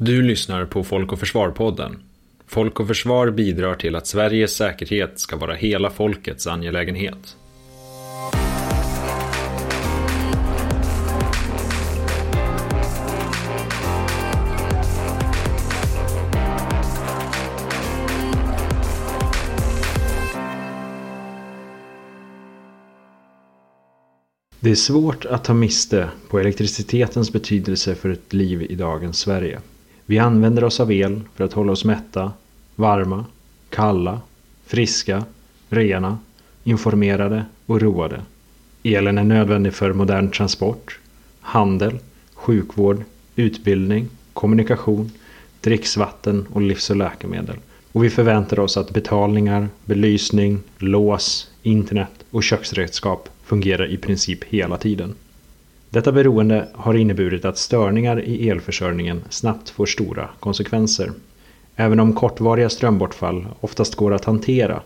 Du lyssnar på Folk och Försvar-podden. Folk och Försvar bidrar till att Sveriges säkerhet ska vara hela folkets angelägenhet. Det är svårt att ta miste på elektricitetens betydelse för ett liv i dagens Sverige. Vi använder oss av el för att hålla oss mätta, varma, kalla, friska, rena, informerade och roade. Elen är nödvändig för modern transport, handel, sjukvård, utbildning, kommunikation, dricksvatten och livs och läkemedel. Och vi förväntar oss att betalningar, belysning, lås, internet och köksredskap fungerar i princip hela tiden. Detta beroende har inneburit att störningar i elförsörjningen snabbt får stora konsekvenser. Även om kortvariga strömbortfall oftast går att hantera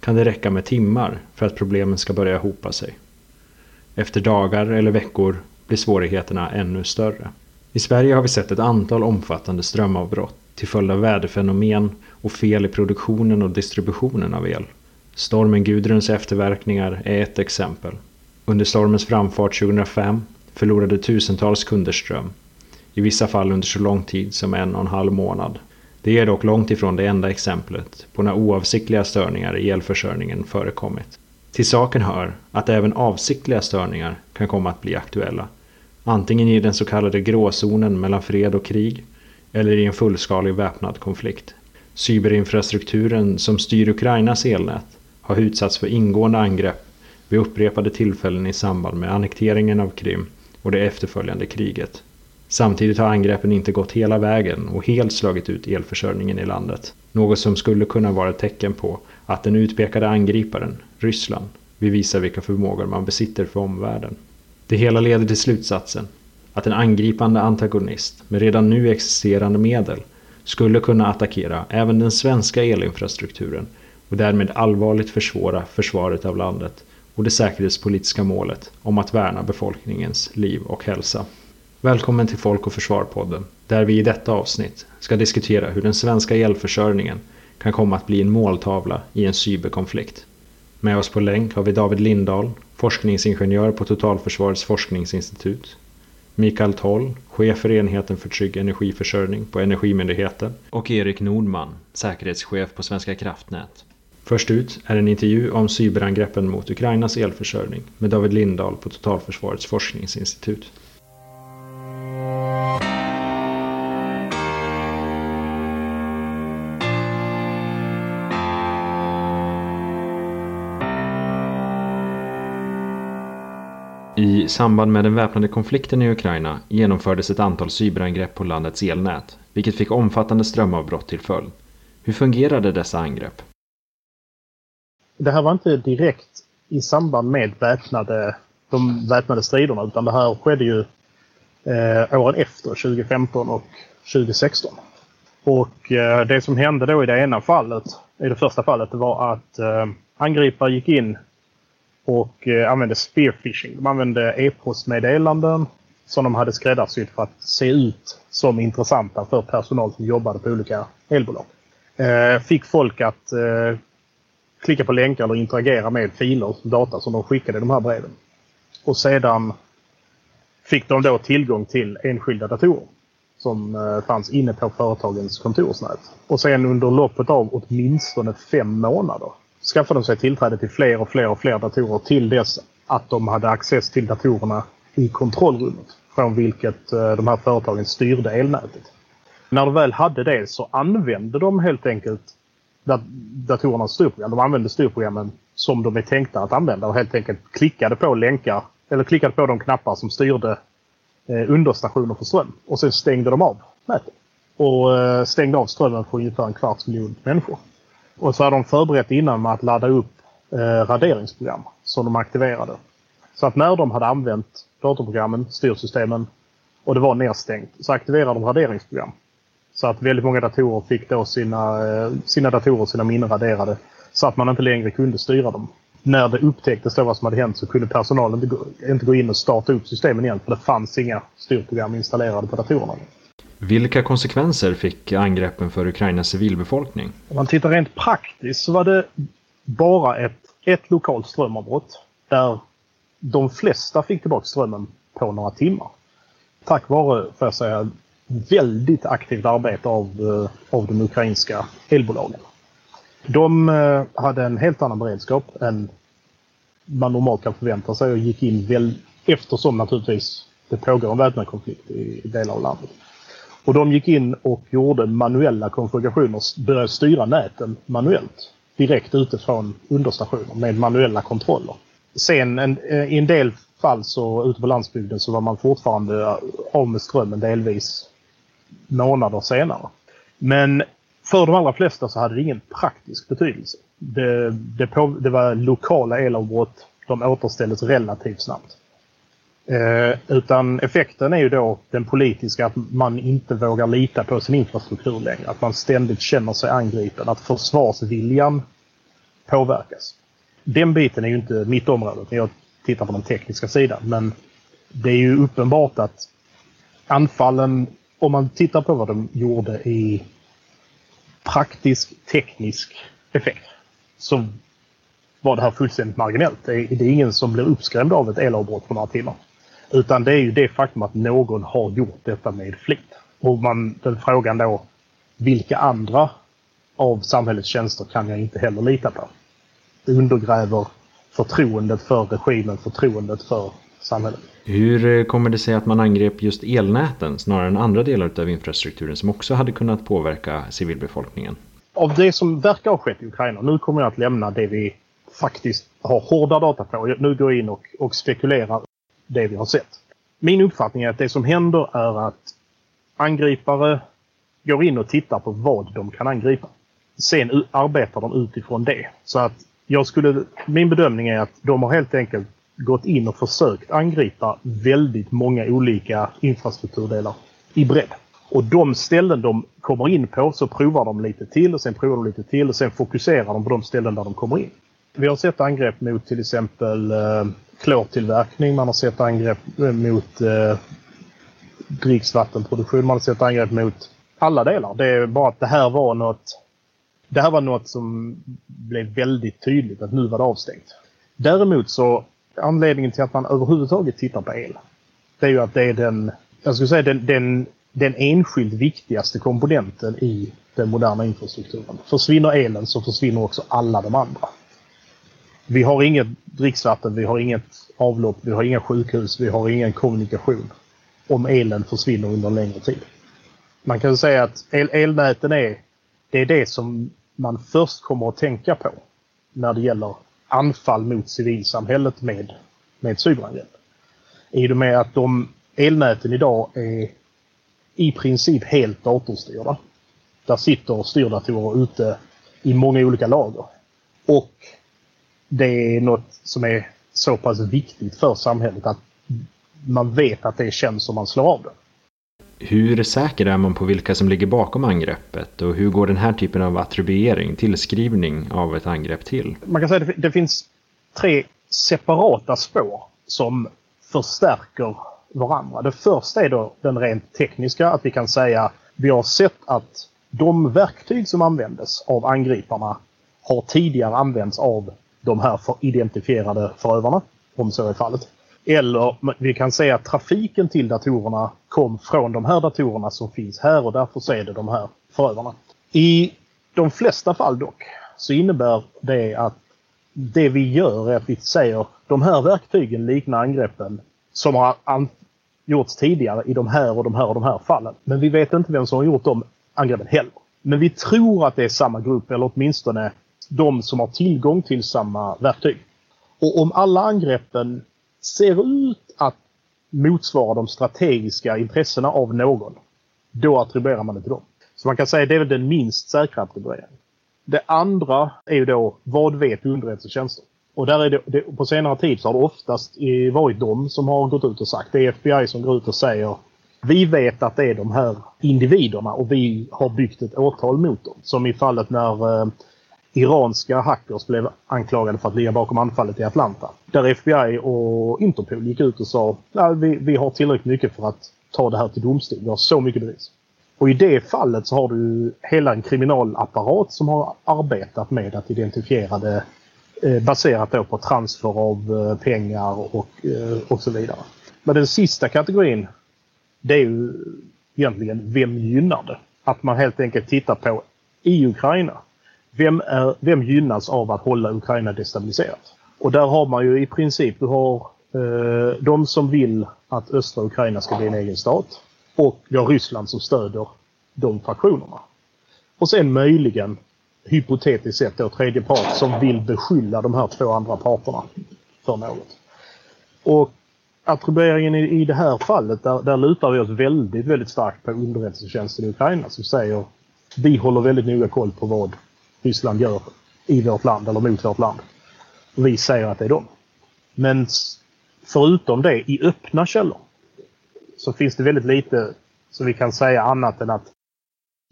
kan det räcka med timmar för att problemen ska börja hopa sig. Efter dagar eller veckor blir svårigheterna ännu större. I Sverige har vi sett ett antal omfattande strömavbrott till följd av väderfenomen och fel i produktionen och distributionen av el. Stormen Gudruns efterverkningar är ett exempel. Under stormens framfart 2005 förlorade tusentals kunders ström. I vissa fall under så lång tid som en och en halv månad. Det är dock långt ifrån det enda exemplet på när oavsiktliga störningar i elförsörjningen förekommit. Till saken hör att även avsiktliga störningar kan komma att bli aktuella. Antingen i den så kallade gråzonen mellan fred och krig eller i en fullskalig väpnad konflikt. Cyberinfrastrukturen som styr Ukrainas elnät har utsatts för ingående angrepp vid upprepade tillfällen i samband med annekteringen av Krim och det efterföljande kriget. Samtidigt har angreppen inte gått hela vägen och helt slagit ut elförsörjningen i landet. Något som skulle kunna vara ett tecken på att den utpekade angriparen, Ryssland, vill visa vilka förmågor man besitter för omvärlden. Det hela leder till slutsatsen att en angripande antagonist med redan nu existerande medel skulle kunna attackera även den svenska elinfrastrukturen och därmed allvarligt försvåra försvaret av landet och det säkerhetspolitiska målet om att värna befolkningens liv och hälsa. Välkommen till Folk och Försvar-podden, där vi i detta avsnitt ska diskutera hur den svenska elförsörjningen kan komma att bli en måltavla i en cyberkonflikt. Med oss på länk har vi David Lindahl, forskningsingenjör på Totalförsvarets forskningsinstitut, Mikael Toll, chef för enheten för trygg energiförsörjning på Energimyndigheten och Erik Nordman, säkerhetschef på Svenska kraftnät. Först ut är en intervju om cyberangreppen mot Ukrainas elförsörjning med David Lindahl på Totalförsvarets forskningsinstitut. I samband med den väpnade konflikten i Ukraina genomfördes ett antal cyberangrepp på landets elnät, vilket fick omfattande strömavbrott till följd. Hur fungerade dessa angrepp? Det här var inte direkt i samband med väpnade, de väpnade striderna utan det här skedde ju eh, åren efter 2015 och 2016. Och eh, det som hände då i det ena fallet, i det första fallet, det var att eh, angripare gick in och eh, använde spearfishing. De använde e-postmeddelanden som de hade skräddarsytt för att se ut som intressanta för personal som jobbade på olika elbolag. Eh, fick folk att eh, klicka på länkar eller interagera med filer, data som de skickade i de här breven. Och sedan fick de då tillgång till enskilda datorer som eh, fanns inne på företagens kontorsnät. Och sen under loppet av åtminstone fem månader skaffade de sig tillträde till fler och fler och fler datorer till dess att de hade access till datorerna i kontrollrummet från vilket eh, de här företagen styrde elnätet. När de väl hade det så använde de helt enkelt datorernas styrprogram. De använde styrprogrammen som de är tänkta att använda och helt enkelt klickade på länkar eller klickade på de knappar som styrde eh, understationer för ström. Och sen stängde de av nätet. Och eh, stängde av strömmen för ungefär en kvarts miljon människor. Och så hade de förberett innan med att ladda upp eh, raderingsprogram som de aktiverade. Så att när de hade använt datorprogrammen, styrsystemen och det var nedstängt så aktiverade de raderingsprogram. Så att väldigt många datorer fick då sina, eh, sina datorer, sina minnen raderade. Så att man inte längre kunde styra dem. När det upptäcktes då vad som hade hänt så kunde personalen inte gå, inte gå in och starta upp systemen igen för det fanns inga styrprogram installerade på datorerna. Vilka konsekvenser fick angreppen för Ukrainas civilbefolkning? Om man tittar rent praktiskt så var det bara ett, ett lokalt strömavbrott där de flesta fick tillbaka strömmen på några timmar. Tack vare, får jag säga, väldigt aktivt arbete av, eh, av de ukrainska elbolagen. De eh, hade en helt annan beredskap än man normalt kan förvänta sig och gick in väl eftersom naturligtvis det pågår en väpnad konflikt i delar av landet. Och de gick in och gjorde manuella konfigurationer, började styra näten manuellt. Direkt utifrån understationer med manuella kontroller. Sen en, eh, i en del fall så ute på landsbygden så var man fortfarande av med strömmen delvis månader senare. Men för de allra flesta så hade det ingen praktisk betydelse. Det, det, på, det var lokala elavbrott. De återställdes relativt snabbt. Eh, utan effekten är ju då den politiska, att man inte vågar lita på sin infrastruktur längre. Att man ständigt känner sig angripen, att försvarsviljan påverkas. Den biten är ju inte mitt område, jag tittar på den tekniska sidan. Men det är ju uppenbart att anfallen, om man tittar på vad de gjorde i praktisk teknisk effekt, så var det här fullständigt marginellt. Det är, det är ingen som blir uppskrämd av ett elavbrott på några timmar. Utan det är ju det faktum att någon har gjort detta med flit. Och man, den frågan då, vilka andra av samhällets tjänster kan jag inte heller lita på? Det undergräver förtroendet för regimen, förtroendet för samhället. Hur eh, kommer det sig att man angrep just elnäten snarare än andra delar av infrastrukturen som också hade kunnat påverka civilbefolkningen? Av det som verkar ha skett i Ukraina, nu kommer jag att lämna det vi faktiskt har hårda data på. Nu går jag in och, och spekulerar det vi har sett. Min uppfattning är att det som händer är att angripare går in och tittar på vad de kan angripa. Sen arbetar de utifrån det. Så att jag skulle, min bedömning är att de har helt enkelt gått in och försökt angripa väldigt många olika infrastrukturdelar i bredd. Och de ställen de kommer in på så provar de lite till och sen provar de lite till och sen fokuserar de på de ställen där de kommer in. Vi har sett angrepp mot till exempel eh, klortillverkning, man har sett angrepp eh, mot eh, dricksvattenproduktion, man har sett angrepp mot alla delar. Det är bara att det här var något det här var något som blev väldigt tydligt att nu var det avstängt. Däremot så anledningen till att man överhuvudtaget tittar på el. Det är ju att det är den, jag skulle säga den, den, den enskilt viktigaste komponenten i den moderna infrastrukturen. Försvinner elen så försvinner också alla de andra. Vi har inget dricksvatten, vi har inget avlopp, vi har inga sjukhus, vi har ingen kommunikation. Om elen försvinner under en längre tid. Man kan säga att el elnäten är det, är det som man först kommer att tänka på när det gäller anfall mot civilsamhället med, med cyberangrepp. I och med att de elnäten idag är i princip helt datorstyrda. Där sitter styrdatorer ute i många olika lager. Och det är något som är så pass viktigt för samhället att man vet att det känns som man slår av det. Hur säker är man på vilka som ligger bakom angreppet och hur går den här typen av attribuering, tillskrivning av ett angrepp till? Man kan säga att det finns tre separata spår som förstärker varandra. Det första är då den rent tekniska, att vi kan säga att vi har sett att de verktyg som användes av angriparna har tidigare använts av de här för identifierade förövarna, om så är fallet. Eller vi kan säga att trafiken till datorerna kom från de här datorerna som finns här och därför så är det de här förövarna. I de flesta fall dock så innebär det att det vi gör är att vi säger de här verktygen liknar angreppen som har gjorts tidigare i de här och de här och de här fallen. Men vi vet inte vem som har gjort de angreppen heller. Men vi tror att det är samma grupp eller åtminstone de som har tillgång till samma verktyg. Och om alla angreppen ser ut att motsvara de strategiska intressena av någon, då attribuerar man det till dem. Så man kan säga att det är väl den minst säkra attribueringen. Det andra är ju då, vad vet underrättelsetjänster? Och där är det, det, på senare tid så har det oftast varit de som har gått ut och sagt, det är FBI som går ut och säger vi vet att det är de här individerna och vi har byggt ett åtal mot dem. Som i fallet när eh, iranska hackers blev anklagade för att ligga bakom anfallet i Atlanta. Där FBI och Interpol gick ut och sa att vi, vi har tillräckligt mycket för att ta det här till domstol. Vi har så mycket bevis. Och i det fallet så har du hela en kriminalapparat som har arbetat med att identifiera det eh, baserat då på transfer av eh, pengar och, eh, och så vidare. Men den sista kategorin det är ju egentligen vem gynnar det? Att man helt enkelt tittar på i Ukraina. Vem, är, vem gynnas av att hålla Ukraina destabiliserat? Och där har man ju i princip, du har eh, de som vill att östra Ukraina ska bli en egen stat. Och vi har Ryssland som stöder de fraktionerna. Och sen möjligen, hypotetiskt sett då, tredje part som vill beskylla de här två andra parterna för något. Och attribueringen i, i det här fallet, där, där lutar vi oss väldigt, väldigt starkt på underrättelsetjänsten i Ukraina som säger vi håller väldigt noga koll på vad Ryssland gör i vårt land eller mot vårt land. Och vi säger att det är dem. Men förutom det, i öppna källor, så finns det väldigt lite som vi kan säga annat än att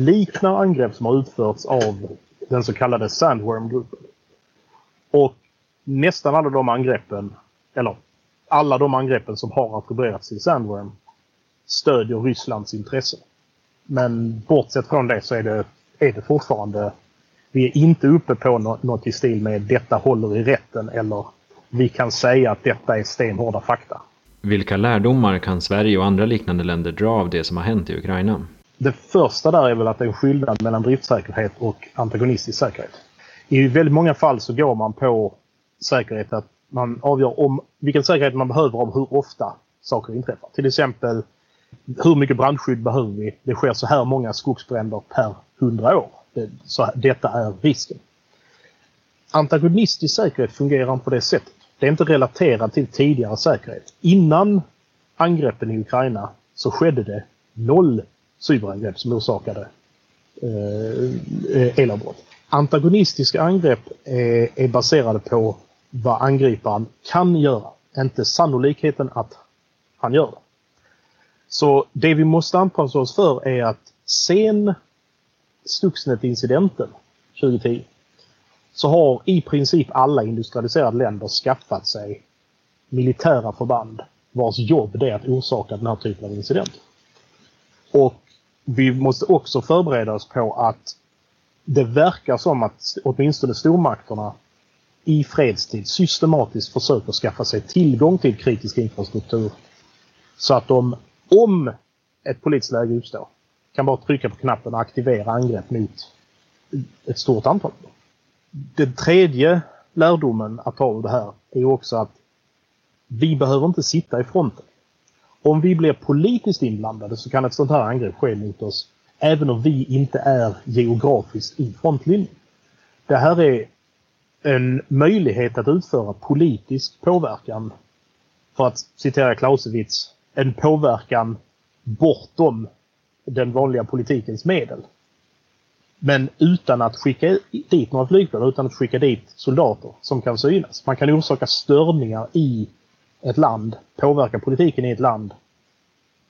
liknar angrepp som har utförts av den så kallade Sandworm-gruppen. Och nästan alla de angreppen, eller alla de angreppen som har attribuerats till Sandworm stödjer Rysslands intressen. Men bortsett från det så är det, är det fortfarande... Vi är inte uppe på något i stil med detta håller i rätten eller vi kan säga att detta är stenhårda fakta. Vilka lärdomar kan Sverige och andra liknande länder dra av det som har hänt i Ukraina? Det första där är väl att det är en skillnad mellan driftsäkerhet och antagonistisk säkerhet. I väldigt många fall så går man på säkerhet att man avgör om vilken säkerhet man behöver av hur ofta saker inträffar. Till exempel hur mycket brandskydd behöver vi? Det sker så här många skogsbränder per hundra år. Eh, så detta är risken. Antagonistisk säkerhet fungerar på det sättet. Det är inte relaterat till tidigare säkerhet. Innan angreppen i Ukraina så skedde det noll cyberangrepp som orsakade eh, elavbrott. Antagonistiska angrepp är, är baserade på vad angriparen kan göra, inte sannolikheten att han gör det. Så det vi måste anpassa oss för är att sen Stuxnet-incidenten 2010 så har i princip alla industrialiserade länder skaffat sig militära förband vars jobb det är att orsaka den här typen av incidenter. Och vi måste också förbereda oss på att det verkar som att åtminstone stormakterna i fredstid systematiskt försöker skaffa sig tillgång till kritisk infrastruktur. Så att de, om ett politiskt läge uppstår, kan bara trycka på knappen och aktivera angrepp mot ett stort antal. Den tredje lärdomen att ta av det här är också att vi behöver inte sitta i fronten. Om vi blir politiskt inblandade så kan ett sånt här angrepp ske mot oss även om vi inte är geografiskt i frontlinjen. Det här är en möjlighet att utföra politisk påverkan. För att citera Clausewitz, en påverkan bortom den vanliga politikens medel. Men utan att skicka dit några flygplan, utan att skicka dit soldater som kan synas. Man kan orsaka störningar i ett land, påverka politiken i ett land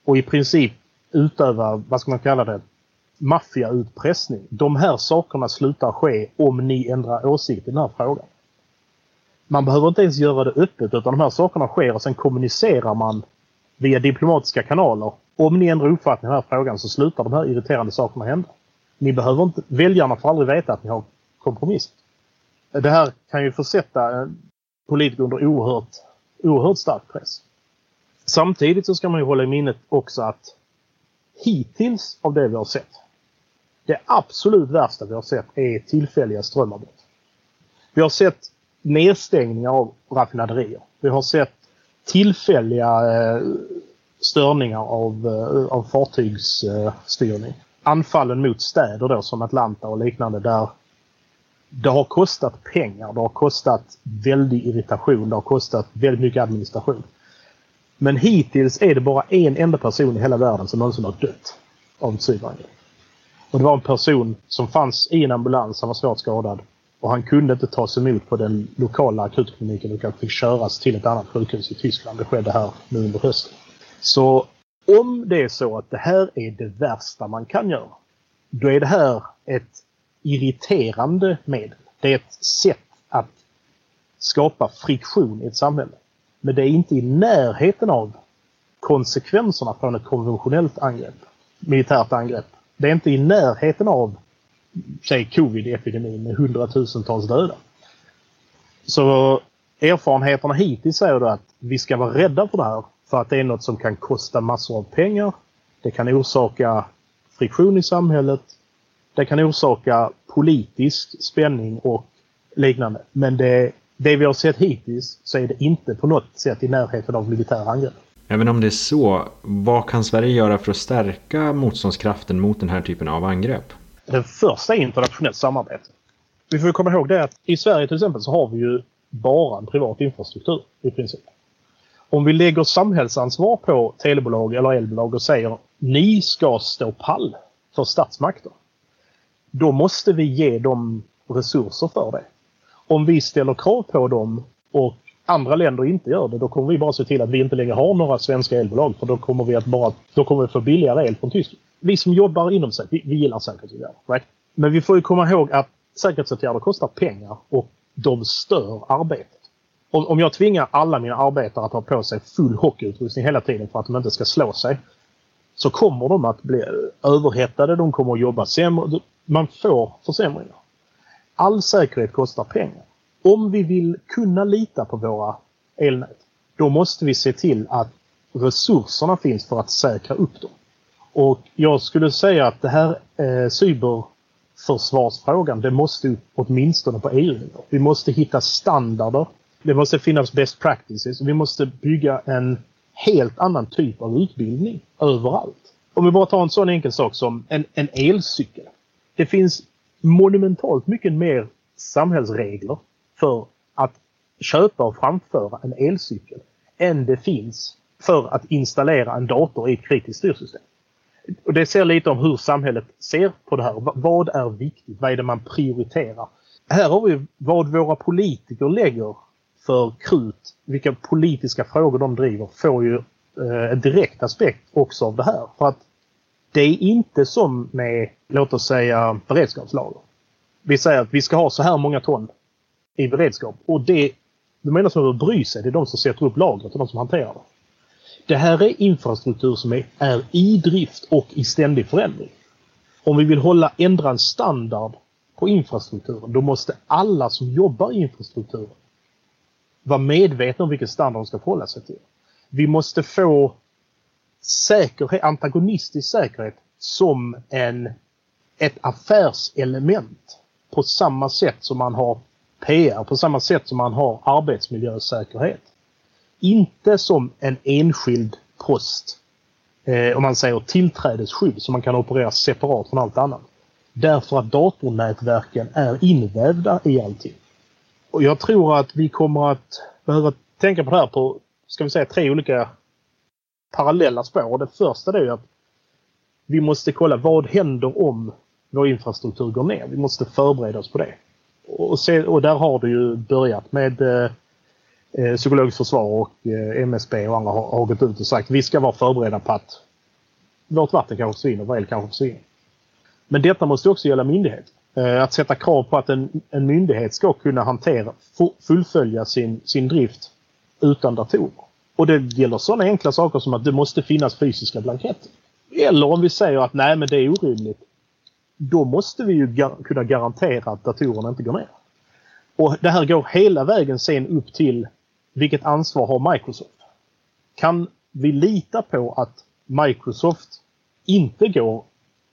och i princip utöva, vad ska man kalla det, maffiautpressning. De här sakerna slutar ske om ni ändrar åsikt i den här frågan. Man behöver inte ens göra det öppet utan de här sakerna sker och sen kommunicerar man via diplomatiska kanaler. Om ni ändrar uppfattning i den här frågan så slutar de här irriterande sakerna hända. Ni behöver inte, väljarna får aldrig veta att ni har kompromissat. Det här kan ju försätta politiker under oerhört, oerhört stark press. Samtidigt så ska man ju hålla i minnet också att hittills av det vi har sett det absolut värsta vi har sett är tillfälliga strömavbrott. Vi har sett nedstängningar av raffinaderier. Vi har sett tillfälliga eh, störningar av, eh, av fartygsstyrning. Anfallen mot städer då som Atlanta och liknande där det har kostat pengar, det har kostat väldig irritation, det har kostat väldigt mycket administration. Men hittills är det bara en enda person i hela världen som någonsin har dött av ett cyberangrepp. Och det var en person som fanns i en ambulans, han var svårt skadad. Och han kunde inte tas emot på den lokala akutkliniken utan fick köras till ett annat sjukhus i Tyskland. Det skedde här nu under hösten. Så om det är så att det här är det värsta man kan göra, då är det här ett irriterande medel. Det är ett sätt att skapa friktion i ett samhälle. Men det är inte i närheten av konsekvenserna från ett konventionellt angrepp, militärt angrepp Det är inte i närheten av, säg covid-epidemin med hundratusentals döda. Så erfarenheterna hittills säger att vi ska vara rädda för det här. För att det är något som kan kosta massor av pengar. Det kan orsaka friktion i samhället. Det kan orsaka politisk spänning och liknande. Men det, det vi har sett hittills så är det inte på något sätt i närheten av militära angrepp. Även om det är så, vad kan Sverige göra för att stärka motståndskraften mot den här typen av angrepp? Det första är internationellt samarbete. Vi får komma ihåg det att i Sverige till exempel så har vi ju bara en privat infrastruktur i princip. Om vi lägger samhällsansvar på telebolag eller elbolag och säger ni ska stå pall för statsmakter. Då måste vi ge dem resurser för det. Om vi ställer krav på dem och andra länder inte gör det, då kommer vi bara se till att vi inte längre har några svenska elbolag. För då kommer vi att bara då kommer vi få billigare el från Tyskland. Vi som jobbar inom sig, vi, vi gillar säkerhetsåtgärder. Right? Men vi får ju komma ihåg att säkerhetsåtgärder kostar pengar och de stör arbetet. Om, om jag tvingar alla mina arbetare att ha på sig full hockeyutrustning hela tiden för att de inte ska slå sig. Så kommer de att bli överhettade, de kommer att jobba sämre. Man får försämringar. All säkerhet kostar pengar. Om vi vill kunna lita på våra elnät, då måste vi se till att resurserna finns för att säkra upp dem. Och jag skulle säga att det här eh, cyberförsvarsfrågan, det måste upp åtminstone på EU-nivå. Vi måste hitta standarder. Det måste finnas best practices. Vi måste bygga en helt annan typ av utbildning överallt. Om vi bara tar en sån enkel sak som en, en elcykel. Det finns monumentalt mycket mer samhällsregler för att köpa och framföra en elcykel än det finns för att installera en dator i ett kritiskt styrsystem. Och det säger lite om hur samhället ser på det här. Vad är viktigt? Vad är det man prioriterar? Här har vi vad våra politiker lägger för krut. Vilka politiska frågor de driver får ju eh, en direkt aspekt också av det här. För att det är inte som med, låt oss säga, beredskapslager. Vi säger att vi ska ha så här många ton i beredskap. Och det, de enda som behöver bry sig, det är de som sätter upp lagret och de som hanterar det. Det här är infrastruktur som är, är i drift och i ständig förändring. Om vi vill hålla, ändra en standard på infrastrukturen, då måste alla som jobbar i infrastrukturen vara medvetna om vilken standard de ska förhålla sig till. Vi måste få säkerhet, antagonistisk säkerhet som en, ett affärselement på samma sätt som man har PR, på samma sätt som man har arbetsmiljösäkerhet. Inte som en enskild post, eh, om man säger tillträdesskydd, som man kan operera separat från allt annat. Därför att datornätverken är invävda i allting. Och jag tror att vi kommer att behöva tänka på det här på, ska vi säga, tre olika parallella spår. Och det första är ju att vi måste kolla vad händer om vår infrastruktur går ner. Vi måste förbereda oss på det. Och, se, och där har det ju börjat med eh, eh Psykologiskt försvar och eh, MSB och andra har, har gått ut och sagt vi ska vara förberedda på att vårt vatten kanske försvinner, vår el kanske försvinner. Men detta måste också gälla myndigheter. Eh, att sätta krav på att en, en myndighet ska kunna hantera, fullfölja sin, sin drift utan datorer. Och det gäller sådana enkla saker som att det måste finnas fysiska blanketter. Eller om vi säger att nej men det är orimligt. Då måste vi ju gar kunna garantera att datorerna inte går ner. Och det här går hela vägen sen upp till vilket ansvar har Microsoft? Kan vi lita på att Microsoft inte går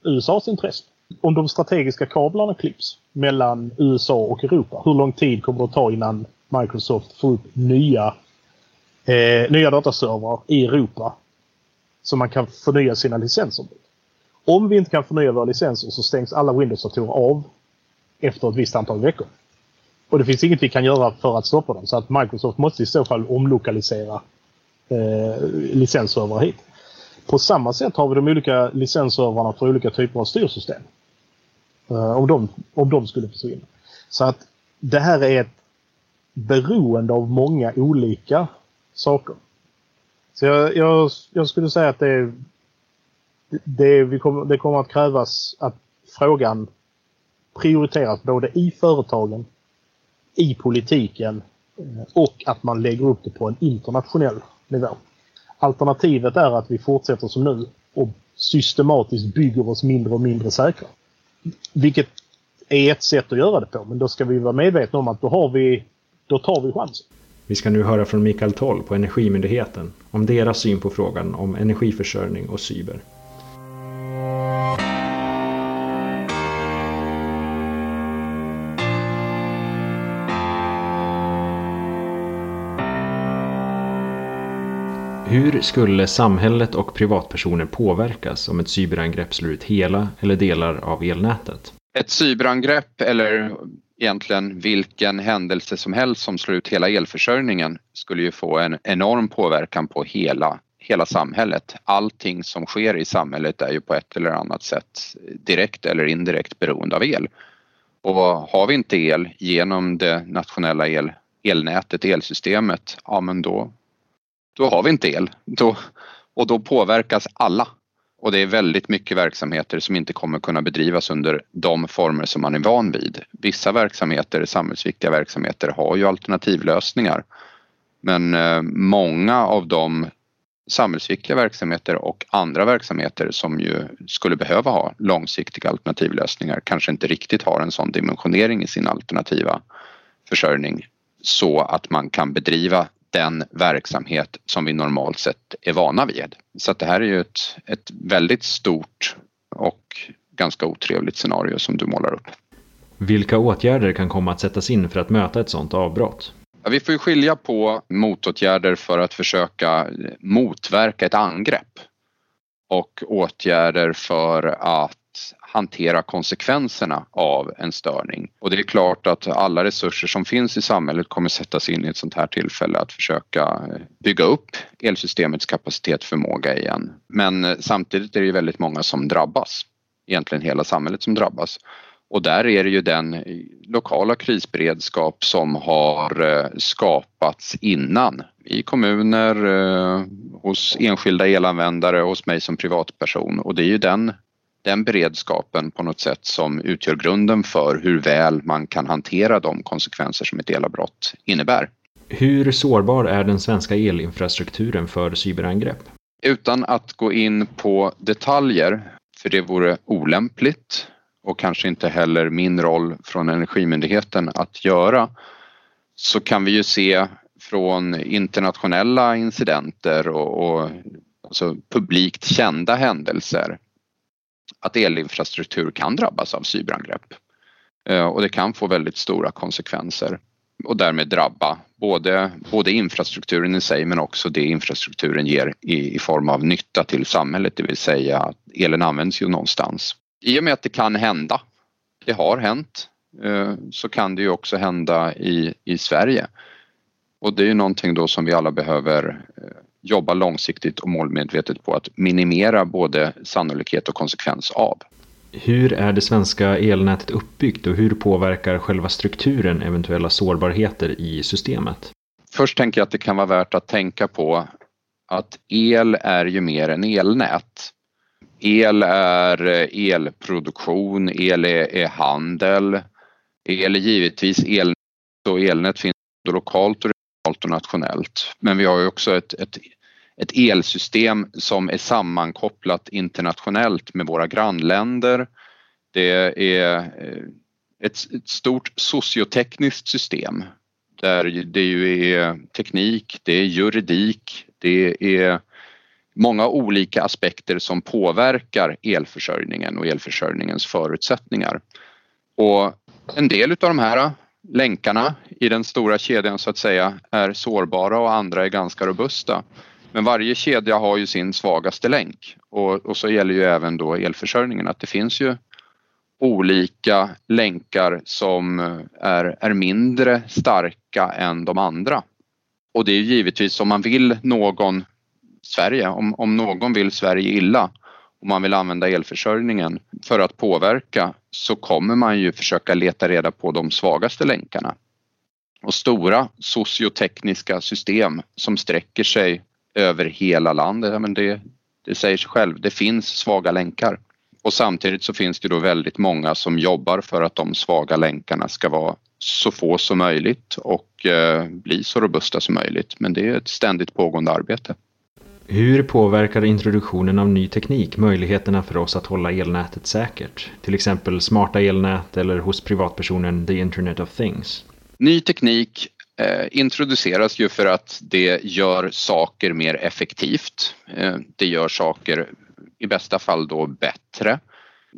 USAs intressen? Om de strategiska kablarna klipps mellan USA och Europa, hur lång tid kommer det att ta innan Microsoft får upp nya eh, nya dataservrar i Europa så man kan förnya sina licenser. Om vi inte kan förnya våra licenser så stängs alla Windows-datorer av efter ett visst antal veckor. Och det finns inget vi kan göra för att stoppa dem. Så att Microsoft måste i så fall omlokalisera eh, licensservrar hit. På samma sätt har vi de olika licensservrarna för olika typer av styrsystem. Eh, om, de, om de skulle försvinna. Så att det här är ett beroende av många olika saker. Så jag, jag, jag skulle säga att det, det, vi kommer, det kommer att krävas att frågan prioriteras både i företagen, i politiken eh, och att man lägger upp det på en internationell nivå. Alternativet är att vi fortsätter som nu och systematiskt bygger oss mindre och mindre säkra. Vilket är ett sätt att göra det på, men då ska vi vara medvetna om att då, har vi, då tar vi chansen. Vi ska nu höra från Mikael Toll på Energimyndigheten om deras syn på frågan om energiförsörjning och cyber. Hur skulle samhället och privatpersoner påverkas om ett cyberangrepp slår ut hela eller delar av elnätet? Ett cyberangrepp eller egentligen vilken händelse som helst som slår ut hela elförsörjningen skulle ju få en enorm påverkan på hela, hela samhället. Allting som sker i samhället är ju på ett eller annat sätt direkt eller indirekt beroende av el. Och har vi inte el genom det nationella el, elnätet, elsystemet, ja men då då har vi inte el. Då, och då påverkas alla. Och det är väldigt mycket verksamheter som inte kommer kunna bedrivas under de former som man är van vid. Vissa verksamheter, samhällsviktiga verksamheter, har ju alternativlösningar. Men eh, många av de samhällsviktiga verksamheter och andra verksamheter som ju skulle behöva ha långsiktiga alternativlösningar kanske inte riktigt har en sån dimensionering i sin alternativa försörjning så att man kan bedriva den verksamhet som vi normalt sett är vana vid. Så det här är ju ett, ett väldigt stort och ganska otrevligt scenario som du målar upp. Vilka åtgärder kan komma att sättas in för att möta ett sådant avbrott? Ja, vi får ju skilja på motåtgärder för att försöka motverka ett angrepp och åtgärder för att hantera konsekvenserna av en störning. Och det är klart att alla resurser som finns i samhället kommer sättas in i ett sånt här tillfälle att försöka eh, bygga upp elsystemets kapacitet förmåga igen. Men eh, samtidigt är det ju väldigt många som drabbas. Egentligen hela samhället som drabbas. Och där är det ju den eh, lokala krisberedskap som har skapats innan i kommuner, hos enskilda elanvändare, hos mig som privatperson och det är ju den den beredskapen på något sätt som utgör grunden för hur väl man kan hantera de konsekvenser som ett elavbrott innebär. Hur sårbar är den svenska elinfrastrukturen för cyberangrepp? Utan att gå in på detaljer, för det vore olämpligt och kanske inte heller min roll från Energimyndigheten att göra, så kan vi ju se från internationella incidenter och, och alltså publikt kända händelser att elinfrastruktur kan drabbas av cyberangrepp. Eh, och det kan få väldigt stora konsekvenser och därmed drabba både, både infrastrukturen i sig men också det infrastrukturen ger i, i form av nytta till samhället, det vill säga att elen används ju någonstans. I och med att det kan hända, det har hänt, eh, så kan det ju också hända i, i Sverige. Och det är ju någonting då som vi alla behöver eh, jobba långsiktigt och målmedvetet på att minimera både sannolikhet och konsekvens av. Hur är det svenska elnätet uppbyggt och hur påverkar själva strukturen eventuella sårbarheter i systemet? Först tänker jag att det kan vara värt att tänka på att el är ju mer än elnät. El är elproduktion, el är, handel, el är givetvis elnät och elnät finns lokalt och och nationellt. Men vi har ju också ett, ett ett elsystem som är sammankopplat internationellt med våra grannländer. Det är eh, ett, ett stort sociotekniskt system där det ju är teknik, det är juridik, det är många olika aspekter som påverkar elförsörjningen och elförsörjningens förutsättningar. Och en del av de här länkarna i den stora kedjan så att säga är sårbara och andra är ganska robusta. Men varje kedja har ju sin svagaste länk och, och så gäller ju även då elförsörjningen att det finns ju olika länkar som eh, är, är mindre starka än de andra. Och det är givetvis om man vill någon Sverige, om, om någon vill Sverige illa och man vill använda elförsörjningen för att påverka så kommer man ju försöka leta reda på de svagaste länkarna. Och stora sociotekniska system som sträcker sig över hela landet, ja, men det, det säger sig själv, det finns svaga länkar. Och samtidigt så finns det då väldigt många som jobbar för att de svaga länkarna ska vara så få som möjligt och eh, bli så robusta som möjligt. Men det är ett ständigt pågående arbete. Hur påverkar introduktionen av ny teknik möjligheterna för oss att hålla elnätet säkert? Till exempel smarta elnät eller hos privatpersonen the Internet of Things. Ny teknik eh, introduceras ju för att det gör saker mer effektivt. Eh, det gör saker i bästa fall då bättre.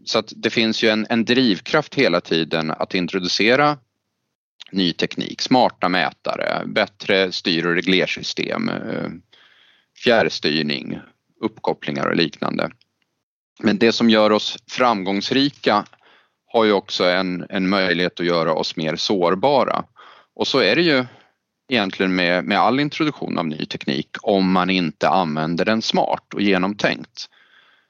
Så att det finns ju en, en drivkraft hela tiden att introducera ny teknik, smarta mätare, bättre styr och reglersystem, eh, fjärrstyrning, uppkopplingar och liknande. Men det som gör oss framgångsrika har ju också en, en möjlighet att göra oss mer sårbara. Och så är det ju egentligen med, med all introduktion av ny teknik om man inte använder den smart och genomtänkt.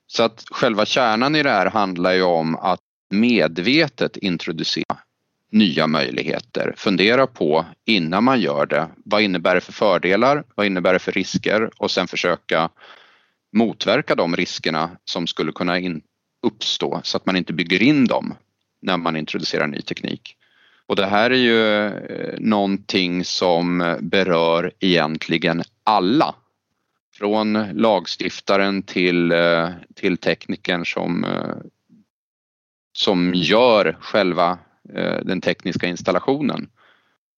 Så att själva kärnan i det här handlar ju om att medvetet introducera nya möjligheter. Fundera på innan man gör det. Vad innebär det för fördelar? Vad innebär det för risker? Och sen försöka motverka de riskerna som skulle kunna uppstå så att man inte bygger in dem när man introducerar ny teknik. Och det här är ju eh, någonting som berör egentligen alla. Från lagstiftaren till, eh, till teknikern som, eh, som gör själva Eh, den tekniska installationen.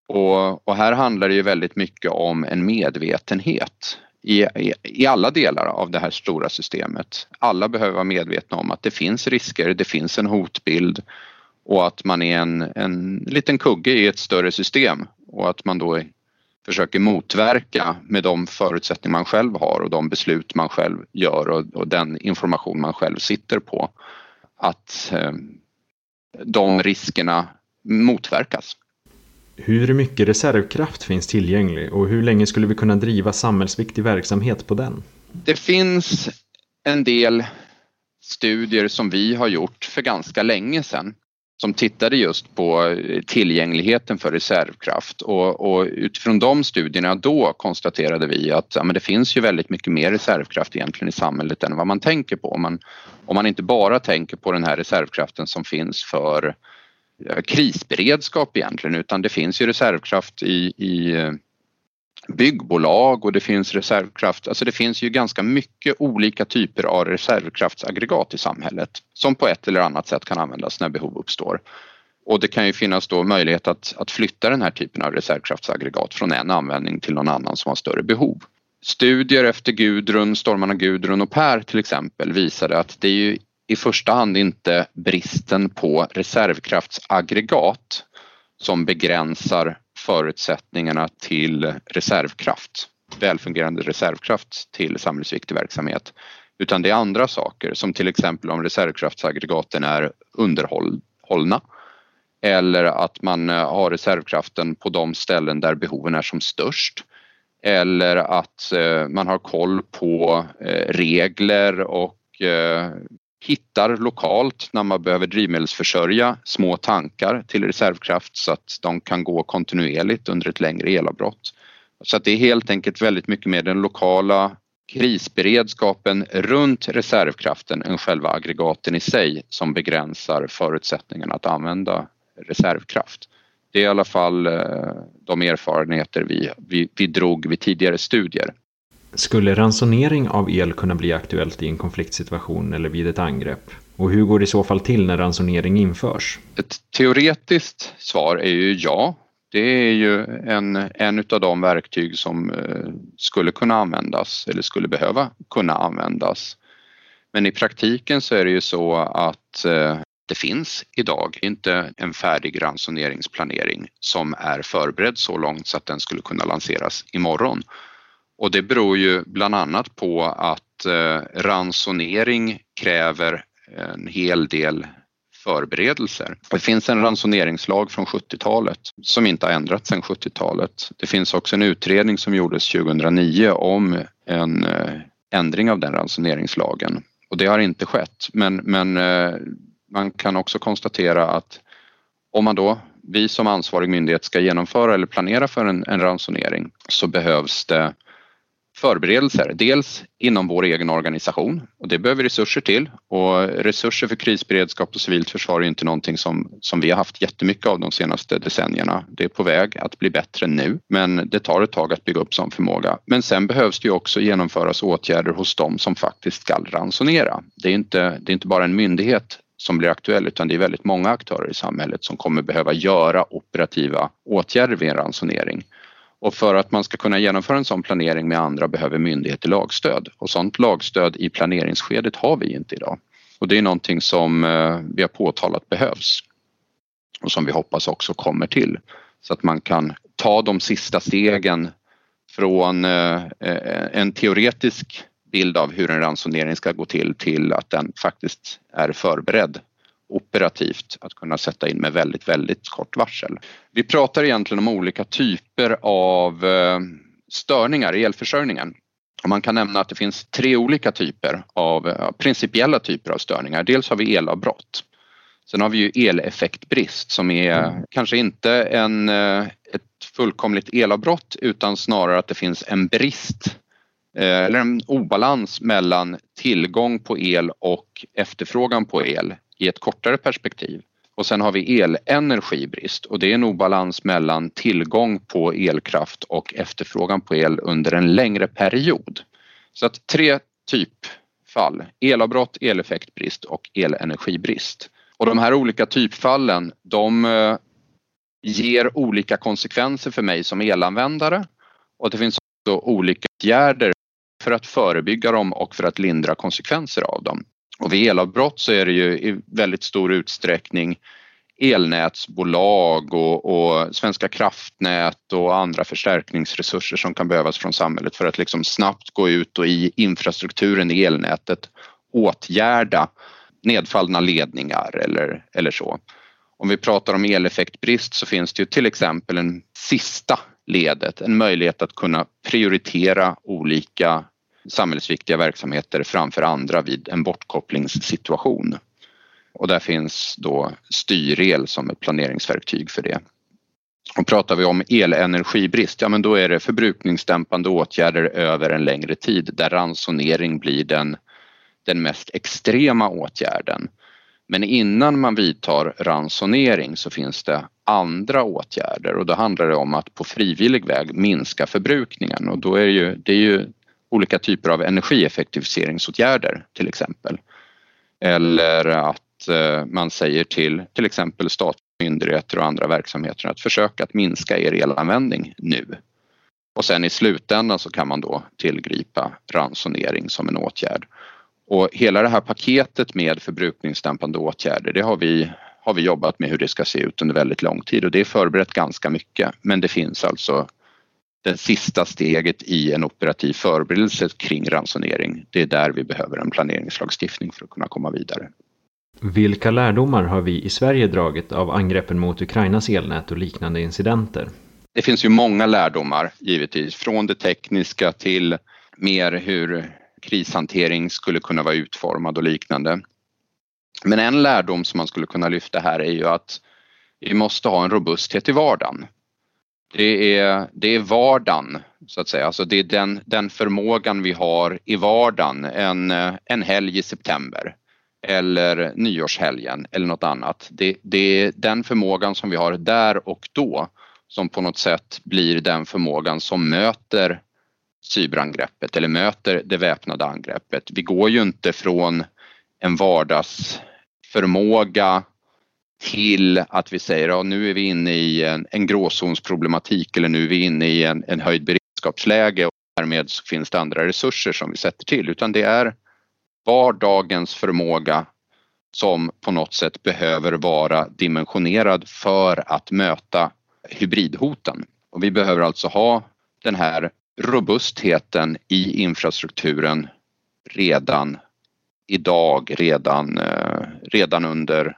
Och, och, här handlar det ju väldigt mycket om en medvetenhet i, i, i, alla delar av det här stora systemet. Alla behöver vara medvetna om att det finns risker, det finns en hotbild och att man är en, en liten kugge i ett större system och att man då försöker motverka med de förutsättningar man själv har och de beslut man själv gör och, och den information man själv sitter på. Att eh, de riskerna motverkas. Hur mycket reservkraft finns tillgänglig och hur länge skulle vi kunna driva samhällsviktig verksamhet på den? Det finns en del studier som vi har gjort för ganska länge sedan som tittade just på eh, tillgängligheten för reservkraft och, och utifrån de studierna då konstaterade vi att ja, men det finns ju väldigt mycket mer reservkraft egentligen i samhället än vad man tänker på. Om man, om man inte bara tänker på den här reservkraften som finns för eh, krisberedskap egentligen utan det finns ju reservkraft i, i eh, byggbolag och det finns reservkraft, alltså det finns ju ganska mycket olika typer av reservkraftsaggregat i samhället som på ett eller annat sätt kan användas när behov uppstår. Och det kan ju finnas då möjlighet att, att flytta den här typen av reservkraftsaggregat från en användning till någon annan som har större behov. Studier efter Gudrun, stormarna Gudrun och Per till exempel visade att det är ju i första hand inte bristen på reservkraftsaggregat som begränsar förutsättningarna till reservkraft, välfungerande reservkraft till samhällsviktig verksamhet. Utan det är andra saker som till exempel om reservkraftsaggregaten är underhållna eller att man eh, har reservkraften på de ställen där behoven är som störst eller att eh, man har koll på eh, regler och hittar lokalt när man behöver drivmedelsförsörja små tankar till reservkraft så att de kan gå kontinuerligt under ett längre elavbrott. Så att det är helt enkelt väldigt mycket mer den lokala krisberedskapen runt reservkraften än själva aggregaten i sig som begränsar förutsättningarna att använda reservkraft. Det är i alla fall eh, de erfarenheter vi, vi, vi drog vid tidigare studier. Skulle ransonering av el kunna bli aktuellt i en konfliktsituation eller vid ett angrepp? Och hur går det i så fall till när ransonering införs? Ett teoretiskt svar är ju ja. Det är ju en, en av de verktyg som eh, skulle kunna användas eller skulle behöva kunna användas. Men i praktiken så är det ju så att eh, det finns idag inte en färdig ransoneringsplanering som är förberedd så långt så att den skulle kunna lanseras imorgon. Och det beror ju bland annat på att eh, ransonering kräver eh, en hel del förberedelser. Det finns en ransoneringslag från 70-talet som inte har ändrats sedan 70-talet. Det finns också en utredning som gjordes 2009 om en eh, ändring av den ransoneringslagen och det har inte skett. Men, men eh, man kan också konstatera att om man då, vi som ansvarig myndighet ska genomföra eller planera för en, en ransonering så behövs det förberedelser. Dels inom vår egen organisation och det behöver resurser till och resurser för krisberedskap och civilt försvar är inte någonting som, som vi har haft jättemycket av de senaste decennierna. Det är på väg att bli bättre nu men det tar ett tag att bygga upp sån förmåga. Men sen behövs det ju också genomföras åtgärder hos dem som faktiskt ska ransonera. Det är inte, det är inte bara en myndighet som blir aktuell utan det är väldigt många aktörer i samhället som kommer behöva göra operativa åtgärder vid en ransonering. Och för att man ska kunna genomföra en sån planering med andra behöver myndigheter lagstöd. Och sånt lagstöd i planeringsskedet har vi inte idag. Och det är någonting som eh, vi har påtalat behövs. Och som vi hoppas också kommer till. Så att man kan ta de sista stegen från eh, eh, en teoretisk bild av hur en ransonering ska gå till till att den faktiskt är förberedd operativt att kunna sätta in med väldigt, väldigt kort varsel. Vi pratar egentligen om olika typer av eh, störningar i elförsörjningen. man kan nämna att det finns tre olika typer av eh, principiella typer av störningar. Dels har vi elavbrott. Sen har vi ju eleffektbrist som är mm. kanske inte en, eh, ett fullkomligt elavbrott utan snarare att det finns en brist eller en obalans mellan tillgång på el och efterfrågan på el i ett kortare perspektiv. Och sen har vi elenergibrist och det är en obalans mellan tillgång på elkraft och efterfrågan på el under en längre period. Så att tre typfall, elavbrott, eleffektbrist och elenergibrist. Och de här olika typfallen de eh, ger olika konsekvenser för mig som elanvändare och det finns också olika åtgärder för att förebygga dem och för att lindra konsekvenser av dem. Och vid elavbrott så är det ju i väldigt stor utsträckning elnätsbolag och, och, Svenska kraftnät och andra förstärkningsresurser som kan behövas från samhället för att liksom snabbt gå ut och i infrastrukturen i elnätet åtgärda nedfallna ledningar eller, eller så. Om vi pratar om eleffektbrist så finns det ju till exempel en sista ledet, en möjlighet att kunna prioritera olika samhällsviktiga verksamheter framför andra vid en bortkopplingssituation. Och där finns då styrel som ett planeringsverktyg för det. Och pratar vi om elenergibrist, ja men då är det förbrukningsdämpande åtgärder över en längre tid där ransonering blir den, den mest extrema åtgärden. Men innan man vidtar ransonering så finns det andra åtgärder och då handlar det om att på frivillig väg minska förbrukningen och då är det ju, det är ju olika typer av energieffektiviseringsåtgärder till exempel. Eller att eh, man säger till till exempel statliga myndigheter och andra verksamheter att försöka att minska er elanvändning nu. Och sen i slutändan så kan man då tillgripa ransonering som en åtgärd. Och hela det här paketet med förbrukningsdämpande åtgärder det har vi, har vi jobbat med hur det ska se ut under väldigt lång tid och det är förberett ganska mycket men det finns alltså det sista steget i en operativ förberedelse kring ransonering. Det är där vi behöver en planeringslagstiftning för att kunna komma vidare. Vilka lärdomar har vi i Sverige dragit av angreppen mot Ukrainas elnät och liknande incidenter? Det finns ju många lärdomar givetvis, från det tekniska till mer hur krishantering skulle kunna vara utformad och liknande. Men en lärdom som man skulle kunna lyfta här är ju att vi måste ha en robusthet i vardagen. Det är, det är vardagen så att säga, alltså det är den, den förmågan vi har i vardagen en, en helg i september eller nyårshelgen eller något annat. Det, det är den förmågan som vi har där och då som på något sätt blir den förmågan som möter cyberangreppet eller möter det väpnade angreppet. Vi går ju inte från en vardagsförmåga till att vi säger att ja, nu är vi inne i en, en gråzonsproblematik eller nu är vi inne i en, en höjd beredskapsläge och därmed så finns det andra resurser som vi sätter till utan det är vardagens förmåga som på något sätt behöver vara dimensionerad för att möta hybridhoten. Och vi behöver alltså ha den här robustheten i infrastrukturen redan idag, redan, eh, redan under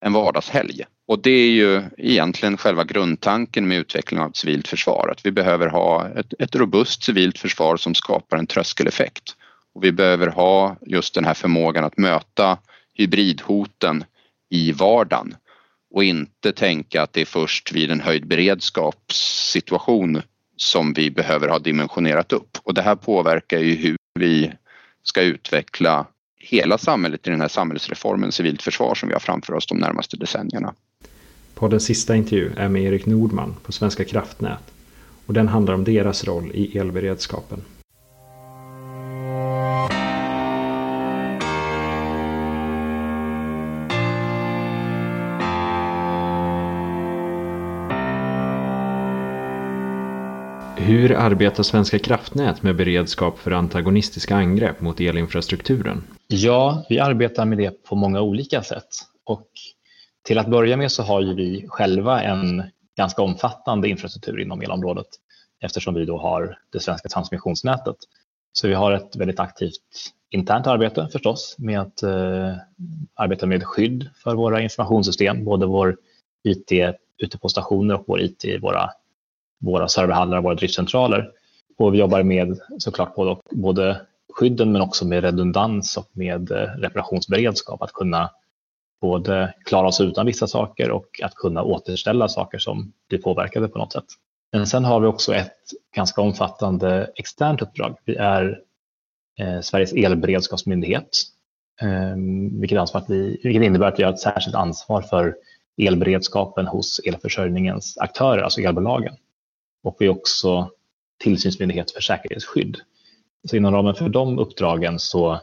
en vardagshelg. Och det är ju egentligen själva grundtanken med utvecklingen av ett civilt försvar, att vi behöver ha ett, ett robust civilt försvar som skapar en tröskeleffekt. Och vi behöver ha just den här förmågan att möta hybridhoten i vardagen och inte tänka att det är först vid en höjd beredskapssituation som vi behöver ha dimensionerat upp och det här påverkar ju hur vi ska utveckla hela samhället i den här samhällsreformen civilt försvar som vi har framför oss de närmaste decennierna. Poddens sista intervju är med Erik Nordman på Svenska kraftnät och den handlar om deras roll i elberedskapen. Hur arbetar Svenska kraftnät med beredskap för antagonistiska angrepp mot elinfrastrukturen? Ja, vi arbetar med det på många olika sätt. Och till att börja med så har ju vi själva en ganska omfattande infrastruktur inom elområdet eftersom vi då har det svenska transmissionsnätet. Så vi har ett väldigt aktivt internt arbete förstås med att eh, arbeta med skydd för våra informationssystem, både vår IT ute på stationer och vår IT i våra våra serverhallar och våra driftcentraler. Och vi jobbar med såklart både, både skydden men också med redundans och med eh, reparationsberedskap. Att kunna både klara oss utan vissa saker och att kunna återställa saker som blir påverkade på något sätt. Men sen har vi också ett ganska omfattande externt uppdrag. Vi är eh, Sveriges elberedskapsmyndighet, eh, vilket, ansvar att vi, vilket innebär att vi har ett särskilt ansvar för elberedskapen hos elförsörjningens aktörer, alltså elbolagen och vi är också tillsynsmyndighet för säkerhetsskydd. Så inom ramen för de uppdragen så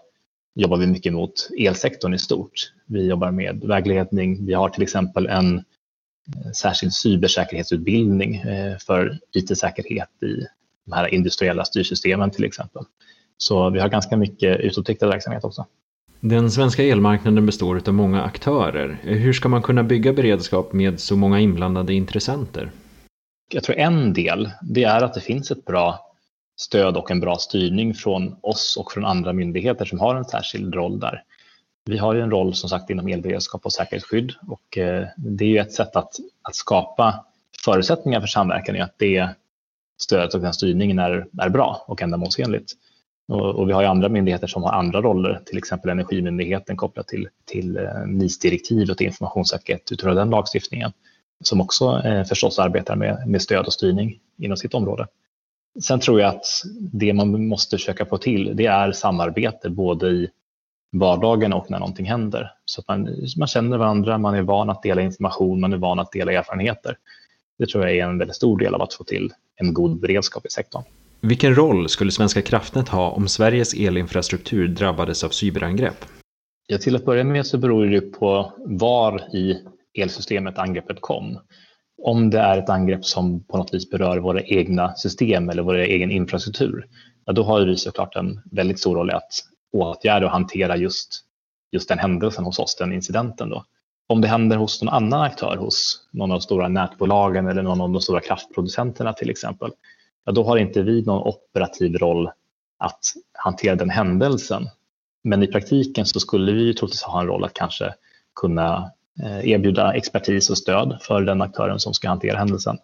jobbar vi mycket mot elsektorn i stort. Vi jobbar med vägledning. Vi har till exempel en eh, särskild cybersäkerhetsutbildning eh, för IT-säkerhet i de här industriella styrsystemen till exempel. Så vi har ganska mycket utåtriktad verksamhet också. Den svenska elmarknaden består av många aktörer. Hur ska man kunna bygga beredskap med så många inblandade intressenter? Jag tror en del, det är att det finns ett bra stöd och en bra styrning från oss och från andra myndigheter som har en särskild roll där. Vi har ju en roll som sagt inom elberedskap och säkerhetsskydd och eh, det är ju ett sätt att, att skapa förutsättningar för samverkan i att det stödet och den styrningen är, är bra och ändamålsenligt. Och, och vi har ju andra myndigheter som har andra roller, till exempel Energimyndigheten kopplat till, till eh, NIS-direktiv och till informationssäkerhet utifrån den lagstiftningen som också eh, förstås arbetar med, med stöd och styrning inom sitt område. Sen tror jag att det man måste försöka få till det är samarbete både i vardagen och när någonting händer. Så att man, man känner varandra, man är van att dela information, man är van att dela erfarenheter. Det tror jag är en väldigt stor del av att få till en god beredskap i sektorn. Vilken roll skulle Svenska kraftnät ha om Sveriges elinfrastruktur drabbades av cyberangrepp? Ja, till att börja med så beror det på var i elsystemet angreppet kom. Om det är ett angrepp som på något vis berör våra egna system eller vår egen infrastruktur, ja, då har vi såklart en väldigt stor roll i att åtgärda och hantera just, just den händelsen hos oss, den incidenten. Då. Om det händer hos någon annan aktör, hos någon av de stora nätbolagen eller någon av de stora kraftproducenterna till exempel, ja, då har inte vi någon operativ roll att hantera den händelsen. Men i praktiken så skulle vi troligtvis ha en roll att kanske kunna Eh, erbjuda expertis och stöd för den aktören som ska hantera händelsen.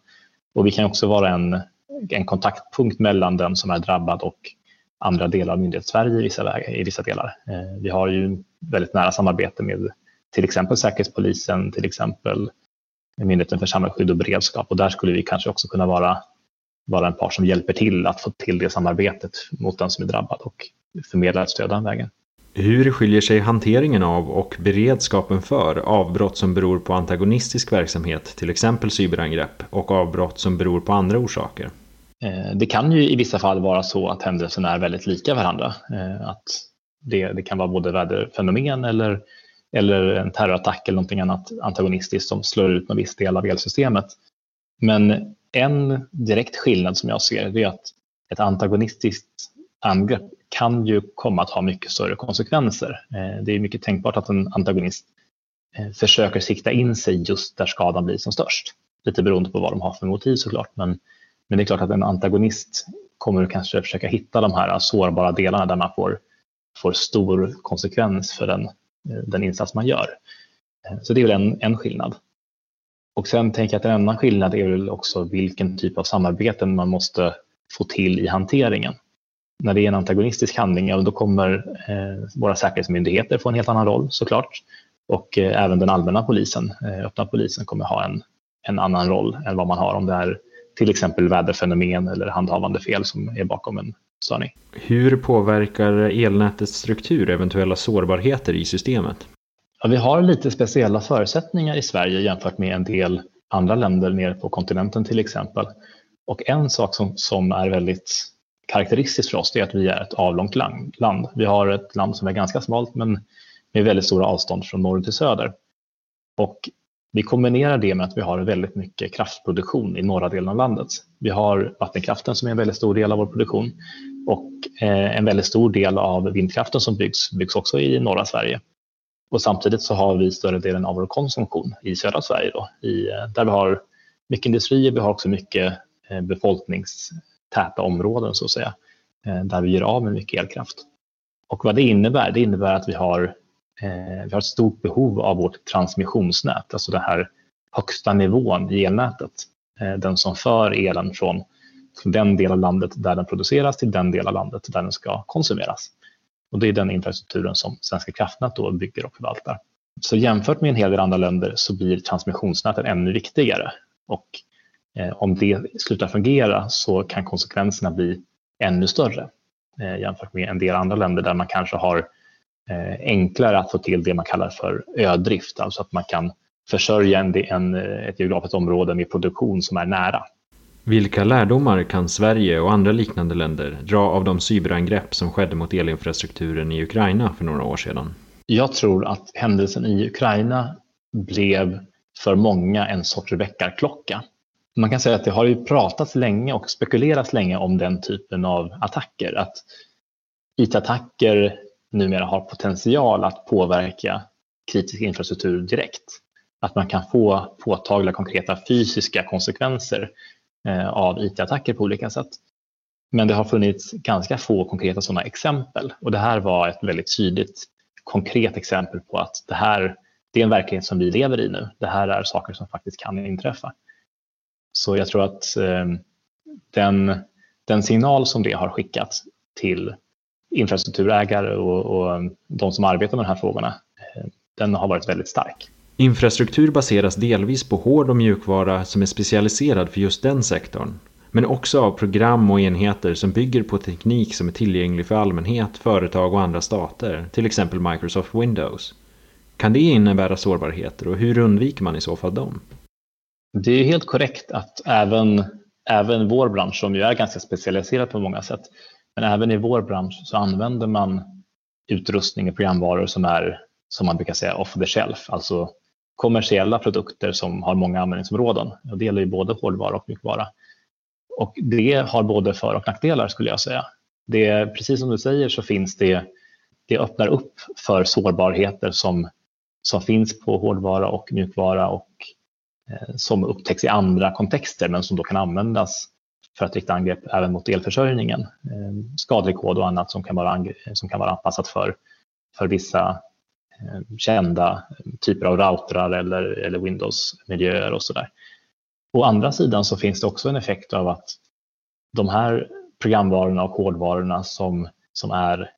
Och vi kan också vara en, en kontaktpunkt mellan den som är drabbad och andra delar av myndighetssverige i vissa, i vissa delar. Eh, vi har ju väldigt nära samarbete med till exempel Säkerhetspolisen, till exempel Myndigheten för samhällsskydd och beredskap och där skulle vi kanske också kunna vara, vara en part som hjälper till att få till det samarbetet mot den som är drabbad och förmedla ett stöd den vägen. Hur skiljer sig hanteringen av och beredskapen för avbrott som beror på antagonistisk verksamhet, till exempel cyberangrepp, och avbrott som beror på andra orsaker? Eh, det kan ju i vissa fall vara så att händelserna är väldigt lika varandra. Eh, att det, det kan vara både väderfenomen eller, eller en terrorattack eller någonting annat antagonistiskt som slår ut någon viss del av elsystemet. Men en direkt skillnad som jag ser det är att ett antagonistiskt angrepp kan ju komma att ha mycket större konsekvenser. Eh, det är mycket tänkbart att en antagonist eh, försöker sikta in sig just där skadan blir som störst. Lite beroende på vad de har för motiv såklart. Men, men det är klart att en antagonist kommer kanske försöka hitta de här sårbara delarna där man får, får stor konsekvens för den, eh, den insats man gör. Så det är väl en, en skillnad. Och sen tänker jag att en annan skillnad är väl också vilken typ av samarbeten man måste få till i hanteringen när det är en antagonistisk handling, ja, då kommer eh, våra säkerhetsmyndigheter få en helt annan roll såklart. Och eh, även den allmänna polisen, eh, öppna polisen, kommer ha en, en annan roll än vad man har om det är till exempel väderfenomen eller handhavande fel som är bakom en störning. Hur påverkar elnätets struktur eventuella sårbarheter i systemet? Ja, vi har lite speciella förutsättningar i Sverige jämfört med en del andra länder nere på kontinenten till exempel. Och en sak som, som är väldigt karaktäristiskt för oss är att vi är ett avlångt land. Vi har ett land som är ganska smalt men med väldigt stora avstånd från norr till söder. Och vi kombinerar det med att vi har väldigt mycket kraftproduktion i norra delen av landet. Vi har vattenkraften som är en väldigt stor del av vår produktion och eh, en väldigt stor del av vindkraften som byggs byggs också i norra Sverige. Och samtidigt så har vi större delen av vår konsumtion i södra Sverige då, i, eh, där vi har mycket industrier, vi har också mycket eh, befolknings täta områden så att säga, eh, där vi gör av med mycket elkraft. Och vad det innebär, det innebär att vi har eh, vi har ett stort behov av vårt transmissionsnät, alltså den här högsta nivån i elnätet. Eh, den som för elen från, från den del av landet där den produceras till den del av landet där den ska konsumeras. Och det är den infrastrukturen som Svenska kraftnät då bygger och förvaltar. Så jämfört med en hel del andra länder så blir transmissionsnäten ännu viktigare. Och om det slutar fungera så kan konsekvenserna bli ännu större eh, jämfört med en del andra länder där man kanske har Eh, enklare att få till det man kallar för ödrift, alltså att man kan försörja en, en, ett geografiskt område med produktion som är nära. Vilka lärdomar kan Sverige och andra liknande länder dra av de cyberangrepp som skedde mot elinfrastrukturen i Ukraina för några år sedan? Jag tror att händelsen i Ukraina blev för många en sorts väckarklocka. Man kan säga att det har ju pratats länge och spekulerats länge om den typen av attacker. Att IT-attacker numera har potential att påverka kritisk infrastruktur direkt. Att man kan få påtagliga konkreta fysiska konsekvenser eh, av IT-attacker på olika sätt. Men det har funnits ganska få konkreta sådana exempel och det här var ett väldigt tydligt konkret exempel på att det här det är en verklighet som vi lever i nu. Det här är saker som faktiskt kan inträffa. Så jag tror att eh, den, den signal som det har skickat till infrastrukturägare och, och de som arbetar med de här frågorna, eh, den har varit väldigt stark. Infrastruktur baseras delvis på hård och mjukvara som är specialiserad för just den sektorn. Men också av program och enheter som bygger på teknik som är tillgänglig för allmänhet, företag och andra stater, till exempel Microsoft Windows. Kan det innebära sårbarheter och hur undviker man i så fall dem? Det är helt korrekt att även, även vår bransch, som ju är ganska specialiserad på många sätt, men även i vår bransch så använder man utrustning och programvaror som är som man brukar säga off the shelf, alltså kommersiella produkter som har många användningsområden. Och det gäller ju både hårdvara och mjukvara. Och det har både för och nackdelar skulle jag säga. Det, precis som du säger så finns det, det öppnar upp för sårbarheter som, som finns på hårdvara och mjukvara och Eh, som upptäcks i andra kontexter men som då kan användas för att rikta angrepp även mot elförsörjningen. Eh, Skadlig kod och annat som kan vara, som kan vara anpassat för, för vissa eh, kända typer av routrar eller, eller Windows-miljöer och sådär. Å andra sidan så finns det också en effekt av att de här programvarorna och hårdvarorna som, som är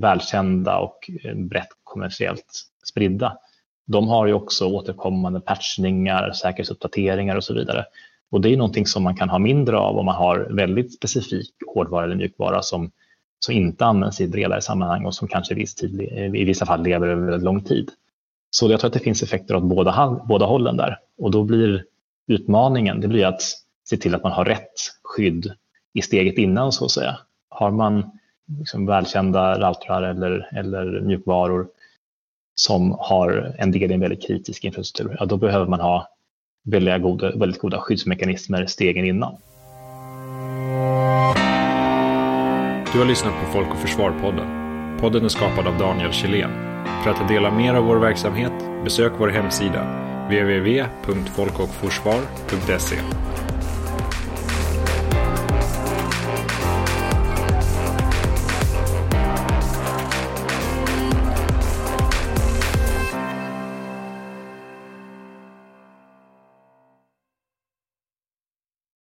välkända och brett kommersiellt spridda, de har ju också återkommande patchningar, säkerhetsuppdateringar och så vidare. Och det är någonting som man kan ha mindre av om man har väldigt specifik hårdvara eller mjukvara som, som inte används i bredare sammanhang och som kanske i, viss tid, eh, i vissa fall lever över väldigt lång tid. Så jag tror att det finns effekter åt båda, båda hållen där. Och då blir utmaningen det blir att se till att man har rätt skydd i steget innan så att säga. Har man liksom välkända routrar eller, eller mjukvaror som har en del i en väldigt kritisk infrastruktur, ja, då behöver man ha väldigt goda, väldigt goda skyddsmekanismer stegen innan. Du har lyssnat på Folk och Försvar-podden. Podden är skapad av Daniel Kjellén. För att ta del av mer av vår verksamhet, besök vår hemsida www.folkochforsvar.se